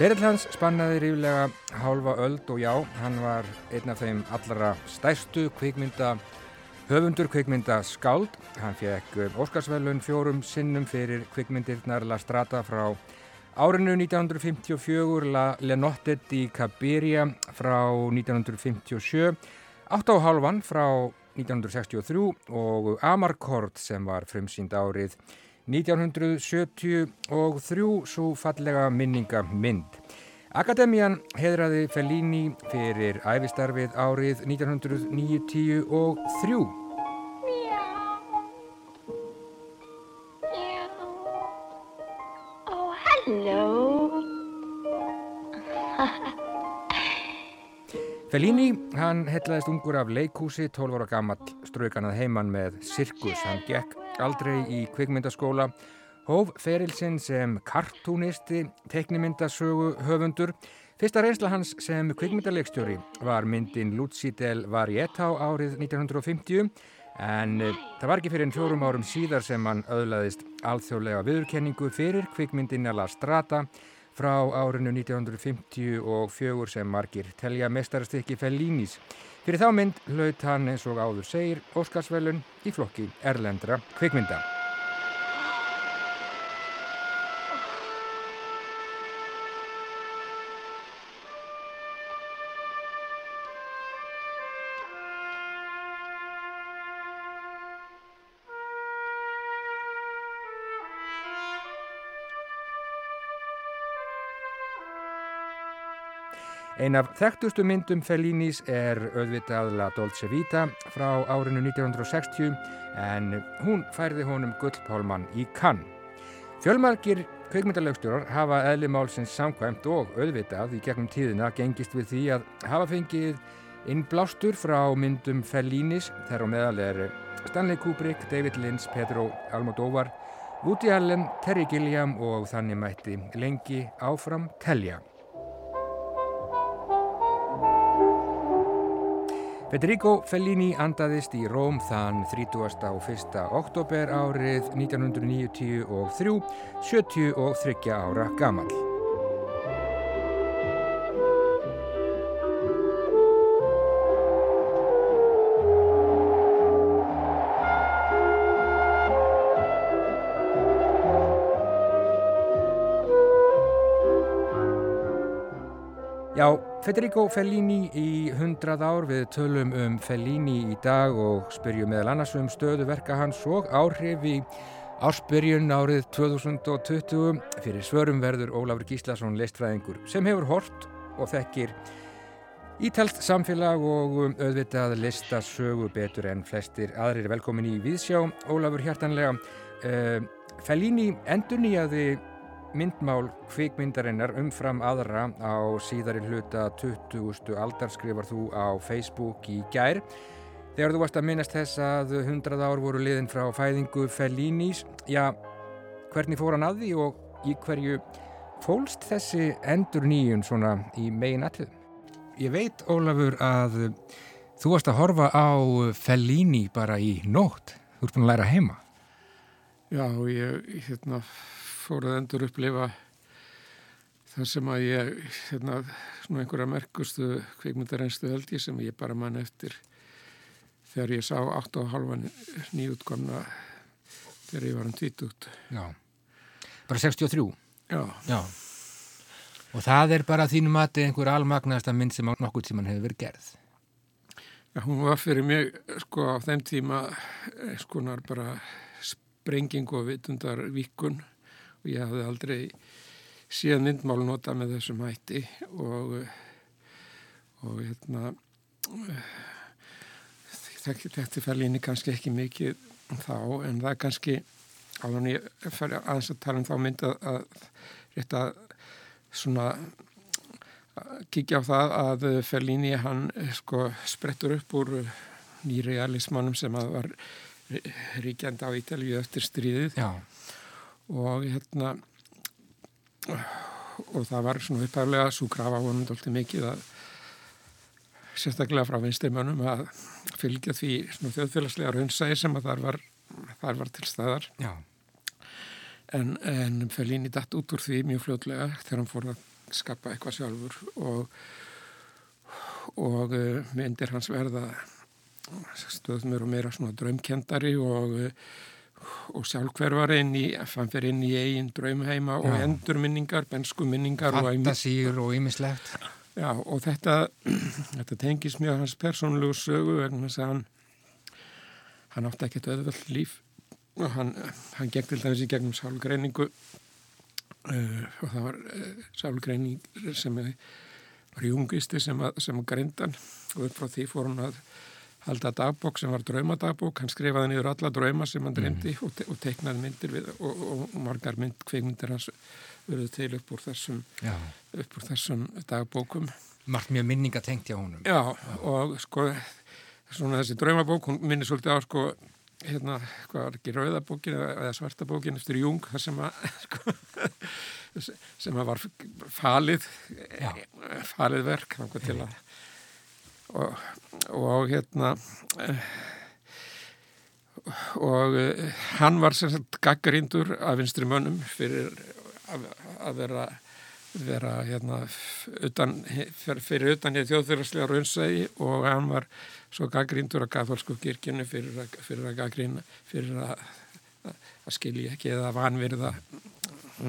Ferill hans spannaði ríflega hálfa öld og já, hann var einn af þeim allra stærstu kvikmynda, höfundur kvikmynda Skáld. Hann fekk Óskarsvælun fjórum sinnum fyrir kvikmyndirnar La Strata frá árinu 1954, La Lenotte di Cabiria frá 1957, Átt á hálfan frá 1963 og Amarcord sem var frumsýnd árið 1973 svo fallega minninga mynd. Akademian heðraði Fellini fyrir æfistarfið árið 1993 Fellini, hann hellaðist ungur af leikhúsi, 12 ára gammal, straukanað heimann með sirkus. Hann gekk aldrei í kvikmyndaskóla, hóf ferilsinn sem kartúnisti, teknimyndasögu höfundur. Fyrsta reynsla hans sem kvikmyndalegstjóri var myndin Luci del Varietà árið 1950 en eh, það var ekki fyrir en fjórum árum síðar sem hann öðlaðist alþjóðlega viðurkenningu fyrir kvikmyndina La Strata frá árinu 1954 sem margir telja mestarastykki Fellínis. Fyrir þá mynd hlaut hann eins og áður segir Óskarsvælun í flokki Erlendra kvikmynda. Ein af þekktustu myndum Fellinis er auðvitað La Dolce Vita frá árinu 1960 en hún færði honum gullpálmann í kann. Fjölmarkir kveikmyndalaugstjórar hafa eðli málsins samkvæmt og auðvitað í gegnum tíðina gengist við því að hafa fengið innblástur frá myndum Fellinis þar á meðal er Stanley Kubrick, David Lynch, Pedro Almodovar, Woody Allen, Terry Gilliam og þannig mætti lengi áfram telja. Federico Fellini andaðist í Róm þann 30. og 1. oktober árið 1993 og 3, 73 ára gammal. Federico Fellini í 100 ár. Við tölum um Fellini í dag og spyrjum meðal annars um stöðu verka hans og áhrif í áspyrjun árið 2020 fyrir svörum verður Ólafur Gíslason leistfræðingur sem hefur hort og þekkir ítalt samfélag og auðvitað listasögu betur en flestir aðrir. Velkomin í Víðsjá Ólafur hjartanlega. Uh, Fellini endur nýjaði myndmál kvikmyndarinnar umfram aðra á síðari hluta 20. aldar skrifar þú á Facebook í gær. Þegar þú varst að minnast þess að 100 ár voru liðin frá fæðingu Fellínis, já, hvernig fór hann að því og í hverju fólst þessi endur nýjun svona í megin atvið? Ég veit, Ólafur, að þú varst að horfa á Fellíni bara í nótt. Þú ert búin að læra heima. Já, ég, hérna, fór að endur upplifa það sem að ég, hérna, svona einhverja merkustu kveikmyndareinstu held ég sem ég bara mann eftir þegar ég sá 8,5 nýjútkomna þegar ég var um tvítugt. Já, bara 63? Já. Já. Og það er bara þínum mati einhver almagnasta mynd sem nokkur tíman hefur verið gerð? Já, hún var fyrir mig, sko, á þeim tíma, skonar bara sprenging og vitundar vikun og ég hafði aldrei síðan myndmál nota með þessum hætti og, og hérna þetta fær líni kannski ekki mikið þá en það er kannski áður en ég fer aðeins að tala um þá mynd að, rétt að svona kíkja á það að Fellini hann sko sprettur upp úr nýrealismannum sem að var ríkjandi á Ítalju eftir stríðið Já. Og hérna og það var svona upphæflega svo krafa vonum doldið mikið að sérstaklega frá vinstimönnum að fylgja því svona þjóðfélagslega raunsæði sem að þar var, þar var til staðar Já. en, en Fellini datt út úr því mjög fljótlega þegar hann fór að skapa eitthvað sjálfur og og uh, myndir hans verða stöðum eru meira svona draumkendari og, og sjálfhverfari inn í, fann fyrir inn í eigin draumheima og Já. endurminningar, bensku minningar og, Fantasíur og ýmislegt. já, og þetta, þetta tengis mjög hans persónulegu sögu vegna þess að hann hann átti ekkert öðvöld líf og hann, hann gegn til dæmis í gegnum sálgreiningu uh, og það var uh, sálgreining sem var jungisti sem, að, sem grindan og upp frá því fór hún að halda dagbók sem var draumadagbók, hann skrifaði niður alla drauma sem hann dreymdi mm. og, te og teiknaði myndir við og, og, margar mynd, kveikmyndir hans verið til upp úr þessum, upp úr þessum dagbókum. Margt mjög minningatengt hjá honum. Já, Já, og sko svona þessi draumabók, hún minnir svolítið á sko hérna, hvað var ekki rauðabókin eða svartabókin eftir Jung þar sem að sko, sem að var falið Já. falið verk til að og, og hérna og hann var sem sagt gaggarindur af vinstri mönnum fyrir að, að vera vera hérna utan, fyrir utan hér þjóðfélagslega raunsægi og hann var svo gaggrindur að katholsku kirkjunu fyrir að, fyrir að gaggrina fyrir að, að skilja ekki eða vanverða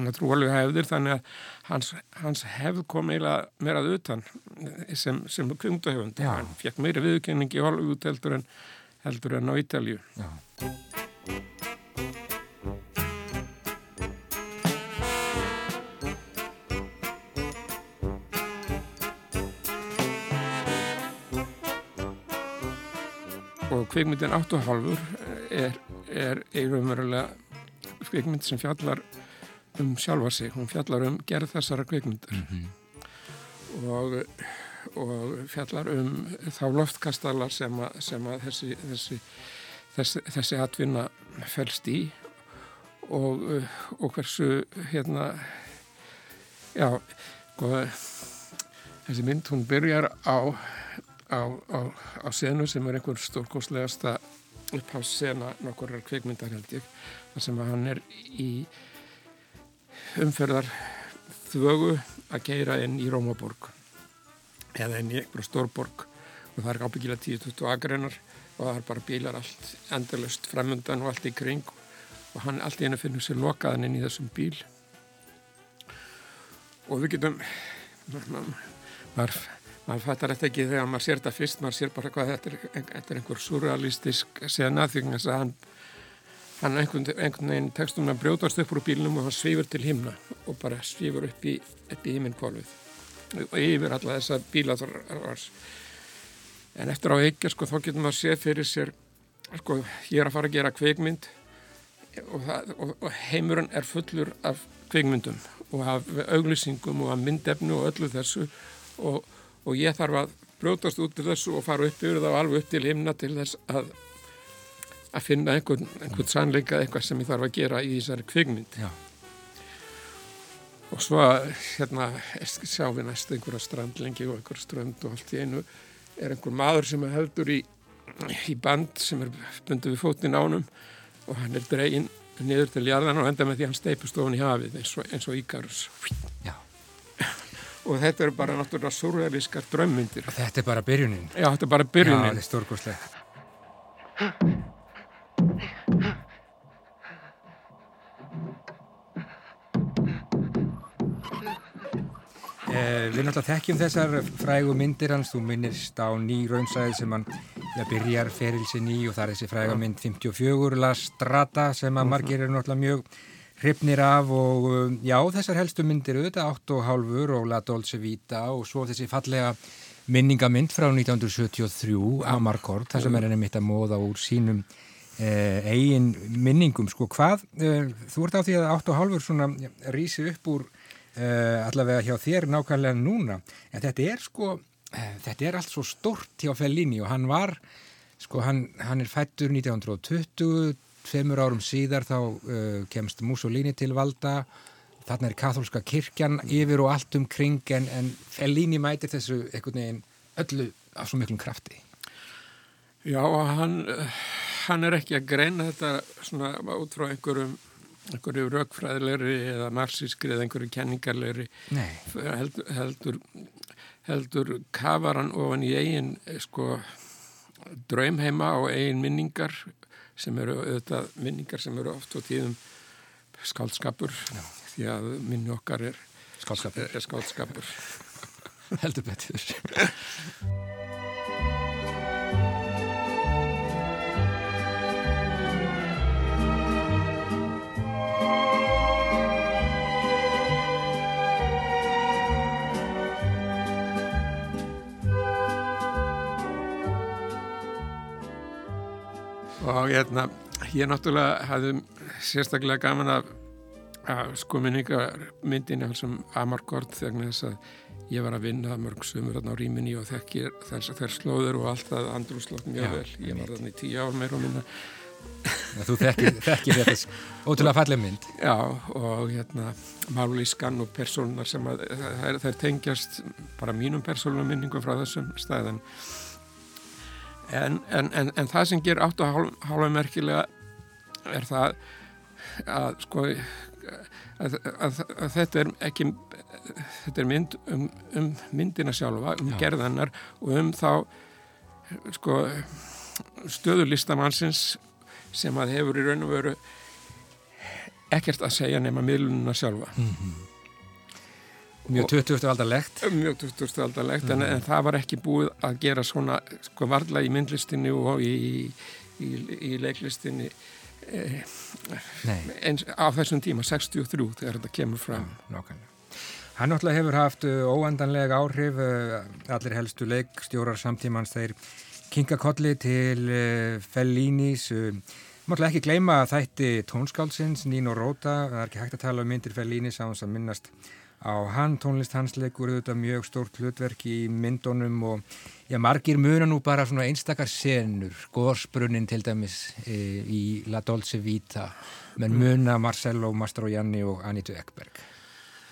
er trúalega hefðir þannig að hans, hans hefð kom eiginlega meirað utan sem, sem kvimtuhefund hann fekk meiri viðkenningi í Hollywood heldur en heldur en á Ítalju og kvikmyndin 8.5 er, er einhverjumverulega kvikmynd sem fjallar um sjálfa sig, hún fjallar um gerð þessara kvikmyndar mm -hmm. og, og fjallar um þá loftkastalar sem að, sem að þessi, þessi, þessi, þessi atvinna fælst í og, og hversu hérna já, sko, þessi mynd hún byrjar á á, á, á senu sem er einhver stórkoslegasta upphássena nokkur kveikmyndar held ég þar sem að hann er í umferðar þvögu að keira inn í Rómaborg. Eða inn í einhverja stórborg. Og það er ábyggilega 10-20 agreinar og það er bara bílar allt endalust fremundan og allt í kring. Og hann allt í hennu finnur sér lokaðan inn í þessum bíl. Og við getum maður maður fattar þetta ekki þegar maður sér þetta fyrst. Maður sér bara hvað þetta er, þetta er einhver surrealistisk sena því að hann hann einhvern, einhvern veginn tekstum að brjótast upp úr bílunum og hann svífur til himna og bara svífur upp í, í himminkvolvið og yfir alla þessa bílaþorvars en eftir á ekki sko þá getur maður séð fyrir sér sko ég er að fara að gera kveikmynd og, það, og, og heimurinn er fullur af kveikmyndum og af auglýsingum og af myndefnu og öllu þessu. Og og ég þarf að brjótast út til þessu og fara upp yfir það og alveg upp til himna til þess að að finna einhvern, einhvern sannleika eitthvað sem ég þarf að gera í þessari kvikmynd Já. og svo hérna sjáum við næstu einhverja strandlengi og einhverja strönd og allt í einu er einhver maður sem er heldur í, í band sem er bundið við fótinn ánum og hann er dregin niður til jarðan og enda með því hann steipust ofin í hafið eins og, eins og Ígarus Já og þetta eru bara náttúrulega surrealískar drömmundir. Þetta er bara byrjunin? Já, þetta er bara byrjunin. Já, þetta er stórgóðslega. Eh, við náttúrulega þekkjum þessar frægu myndir hans, þú minnist á ný raunsæði sem hann ja, byrjar ferilsinn í og það er þessi fræga mynd 54 La Strata sem að margir eru náttúrulega mjög hrifnir af og um, já, þessar helstu myndir auðvitað 8,5 og La Dolce Vita og svo þessi fallega minningamind frá 1973 Amarcord, það sem er henni mitt að móða úr sínum eh, eigin minningum, sko, hvað eh, þú ert á því að 8,5 svona rýsi upp úr allavega hjá þér nákvæmlega núna. En þetta er sko, eh, þetta er allt svo stort hjá Fellini og hann var sko, hann, hann er fættur 1920 tveimur árum síðar þá uh, kemst Mussolini til valda. Þarna er katholska kirkjan yfir og allt um kring en, en Fellini mætir þessu einhvern veginn öllu af svo miklum krafti. Já, hann hann er ekki að greina þetta svona út frá einhverjum einhverju raukfræðilegri eða marxískri eða einhverju kenningarlegri heldur, heldur heldur kafaran ofan í eigin sko draumheima og eigin minningar sem eru auðvitað minningar sem eru oft og tíðum skálskapur Já. því að minni okkar er skálskapur, er skálskapur. heldur betur og hérna, ég náttúrulega hafði sérstaklega gaman af, af sko minningamyndinni sem Amargord þegar þess að ég var að vinna mörg sömur á rýminni og þekkir þess að þær slóður og allt það andrúslokk mjög vel. Ég var þannig tíu ár meir og minna. Þú þekkir, þekkir þetta ótrúlega fallið mynd. Já, og hérna málískan og persónunar sem að þær, þær tengjast bara mínum persónunum minningum frá þessum stæðan. En, en, en, en það sem ger átt og hálfa merkilega er það að sko að, að, að þetta er ekki þetta er mynd um, um myndina sjálfa, um Já. gerðannar og um þá sko stöðurlistamannsins sem að hefur í raun og veru ekkert að segja nema miðlununa sjálfa mm -hmm. Mjög 20. aldalegt Mjög 20. aldalegt mm en, en það var ekki búið að gera svona sko varla í myndlistinni og í, í, í leiklistinni eh, eins, á þessum tíma 63 þegar þetta kemur fram Já, Hann náttúrulega hefur haft uh, óendanlega áhrif uh, allir helstu leikstjórar samtímans þeir kinga kolli til Fellinis Máttúrulega ekki gleyma að þætti tónskálsins Nín og Róta, það er ekki hægt að tala um myndir Fellinis á hans að minnast á hann. Tónlist hans leikur auðvitað mjög stórt hlutverk í myndunum og já, margir muna nú bara svona einstakar senur, górsbrunnin til dæmis e, í La Dolce Vita. Menn muna Marcello Mastroianni og Anitu Ekberg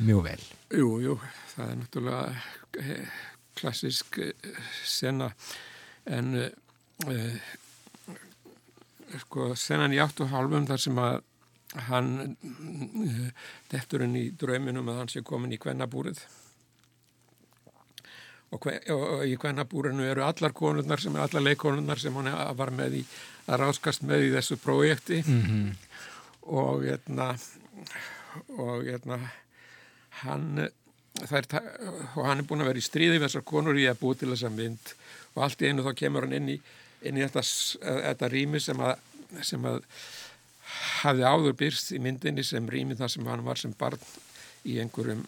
mjög vel. Jú, jú, það er náttúrulega eh, klassisk eh, sena. En uh, sko senan í 8.30 þar sem að hann defturinn í drauminum að hann sé komin í kvennabúrið. Og, og, í kvennabúrinu eru allar konurnar sem er allar leikonurnar sem hann var með í að ráskast með í þessu projekti. Mm -hmm. og hérna og hérna hann er, og hann er búin að vera í stríði við þessar konur í að búi til þessa mynd. Og allt í einu þá kemur hann inn í, inn í þetta, þetta rými sem að, sem að hafði áður byrst í myndinni sem rými þar sem hann var sem barn í einhverjum,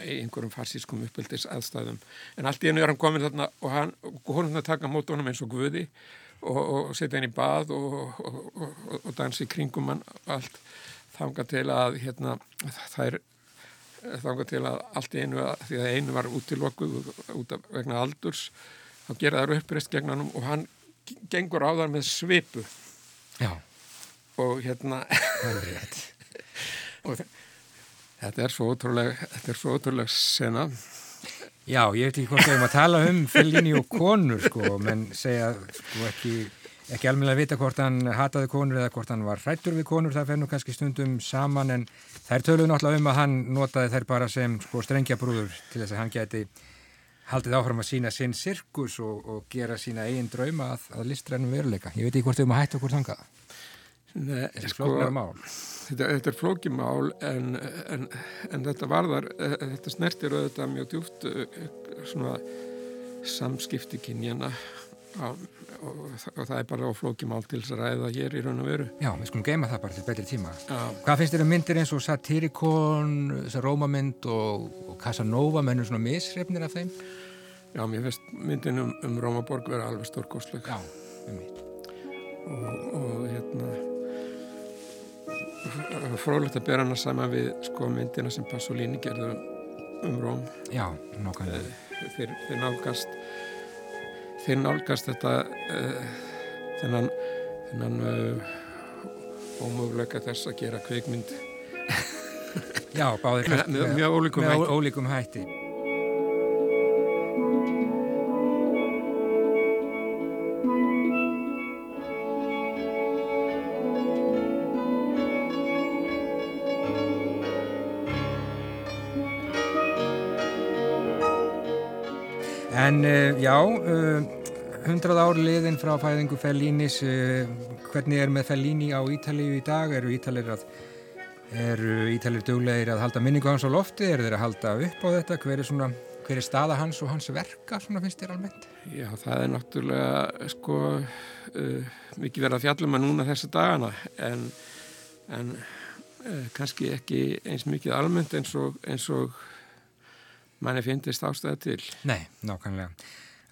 einhverjum farsískum uppbyldis aðstæðum en allt í einu er hann komin þarna og hann hún að taka mót honum eins og guði og, og setja henni í bað og, og, og dansi kringum hann allt þanga til að hérna, það er þanga til að allt í að, því að einu var út til okkur út af vegna aldurs þá gera það uppreist gegn hann og hann gengur á þar með svipu. Já og hérna og þetta er svo ótrúlega þetta er svo ótrúlega sena Já, ég veit ekki hvort við erum að tala um Fellini og konur sko, menn segja sko ekki, ekki alveg að vita hvort hann hataði konur eða hvort hann var hrættur við konur, það fer nú kannski stundum saman en þær töluðu náttúrulega um að hann notaði þær bara sem sko strengjabrúður til þess að hann geti haldið áfram að sína sinn sirkus og, og gera sína eigin drauma að, að listrænum veruleika. Ég veit ekki hvort við erum að hætta okkur þangað. Nei, þetta er sko, þetta, þetta er flókimál en, en, en þetta varðar eh, þetta snertir og þetta mjög djúft eh, svona samskipti kynjana og, og, og það er bara flókimál til þess að ræða hér í raun og veru. Já, við skulum geima það bara til betri tíma. Já. Hvað finnst þér um myndir eins og Satirikon þessar Rómamynd og, og Casanova? Mennur svona misreifnir af þeim? Já, mér finnst myndin um, um Rómaborg vera alveg stórkostleg. Já, um mitt og hérna frólægt að bera hana saman við sko myndina sem Pasolini gerði um Róm. Já, nákvæmlega. Eh, þeir, þeir nálgast þeir nálgast þetta uh, þennan þennan uh, ómöguleika þess að gera kveikmynd Já, báðir með, með, með hætti, ólíkum hætti. En uh, já, hundrað uh, ár liðin frá fæðingu Fellinis, uh, hvernig er með Fellini á Ítalíu í dag? Eru Ítalir að, eru Ítalir duglegir að halda minningu hans á lofti? Er þeir að halda upp á þetta? Hver er, svona, hver er staða hans og hans verka, svona finnst þér almennt? Já, það er náttúrulega, sko, mikið verið að fjallum að núna þessa dagana, en, en kannski ekki eins mikið almennt eins og, eins og manni finnist ástæða til. Nei, nákvæmlega.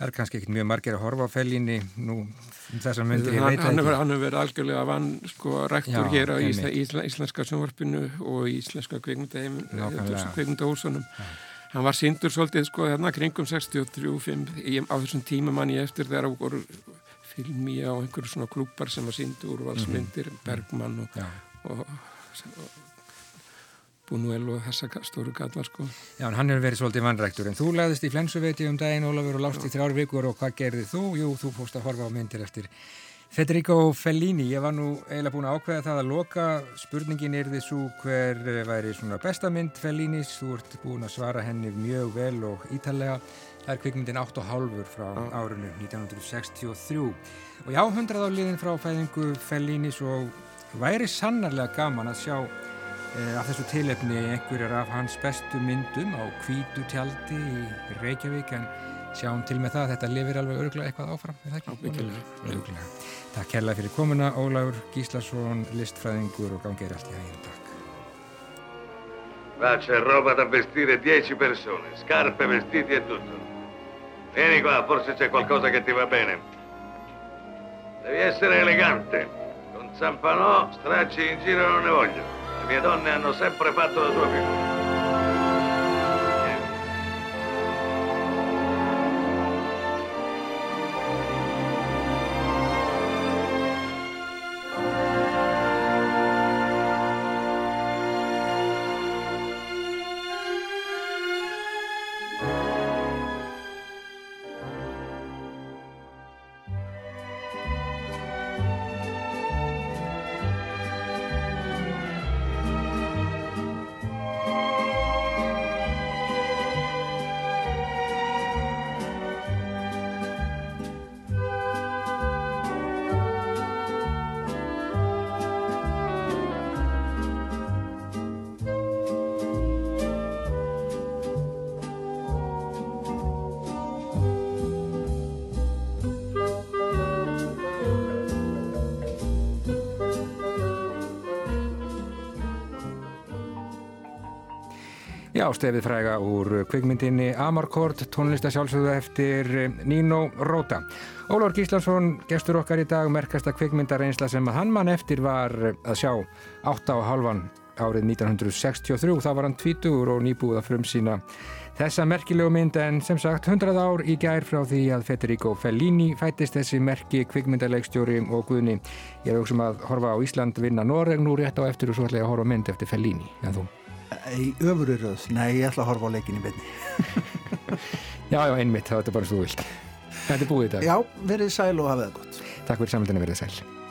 Það er kannski ekkit mjög margir að horfa á fellinni nú um þessar myndir, ég veit hann, ekki. hann hefur verið algjörlega vann sko rektor Já, hér á ísla, ísla, íslenska sjónvarpinu og íslenska kvikmyndahúsunum hann var síndur svolítið sko hérna kringum 63-5 á þessum tíma mann ég eftir þegar voru filmi á einhverju svona klúpar sem var síndu úrvalsmyndir Bergmann og, og, og Bunuel og þessa stóru gallar sko Já, en hann hefur verið svolítið vannræktur en þú lagðist í flensuveiti um daginn Ólafur og lást í þrjár vikur og hvað gerði þú? Jú, þú fórst að horfa á myndir eftir Federico Fellini. Ég var nú eiginlega búin að ákveða það að loka spurningin er þið svo hver eh, væri svona besta mynd Fellinis. Þú ert búin að svara henni mjög vel og ítalega. Það er kvikmyndin 8,5 frá árinu 1963. Og já, 100 áliðin frá fæðingu Fellinis og væri sannarlega gaman að sjá af þessu tilefni einhverjar af hans bestu myndum á hvítu tjaldi í Reykjavík en sjáum til með það að þetta lifir alveg örgulega eitthvað áfram er það ekki? Örugglega. Takk kærlega fyrir komuna Ólafur Gíslason, listfræðingur og gangið allt í hægum takk Qua c'è roba da vestire 10 persone, scarpe, vestiti e tutto. Vieni qua, forse c'è qualcosa che ti va bene. Devi essere elegante. Con zampanò, stracci in giro non ne voglio. Le mie donne hanno sempre fatto la tua figura. Já, stefið fræga úr kvikmyndinni Amarkord, tónlistasjálfsögðu eftir eh, Nino Rota. Ólafur Gíslason, gestur okkar í dag, merkasta kvikmyndareynsla sem að hann mann eftir var eh, að sjá 8 á halvan árið 1963. Það var hann tvítugur og nýbúið að frumsýna þessa merkilegu mynd en sem sagt 100 ár í gær frá því að Federico Fellini fættist þessi merki kvikmyndarleikstjóri og guðni. Ég er auðvitað að horfa á Ísland vinna Noreg nú rétt á eftir og svo ætla ég að horfa mynd eftir Fellini. En þú? Í öfuru röð, nei, ég ætla að horfa á leikin í beinni. Já, já, einmitt, það er bara svo þú vilt. Þetta er búið í dag. Já, verið sæl og hafið það gott. Takk fyrir samvildinu verið sæl.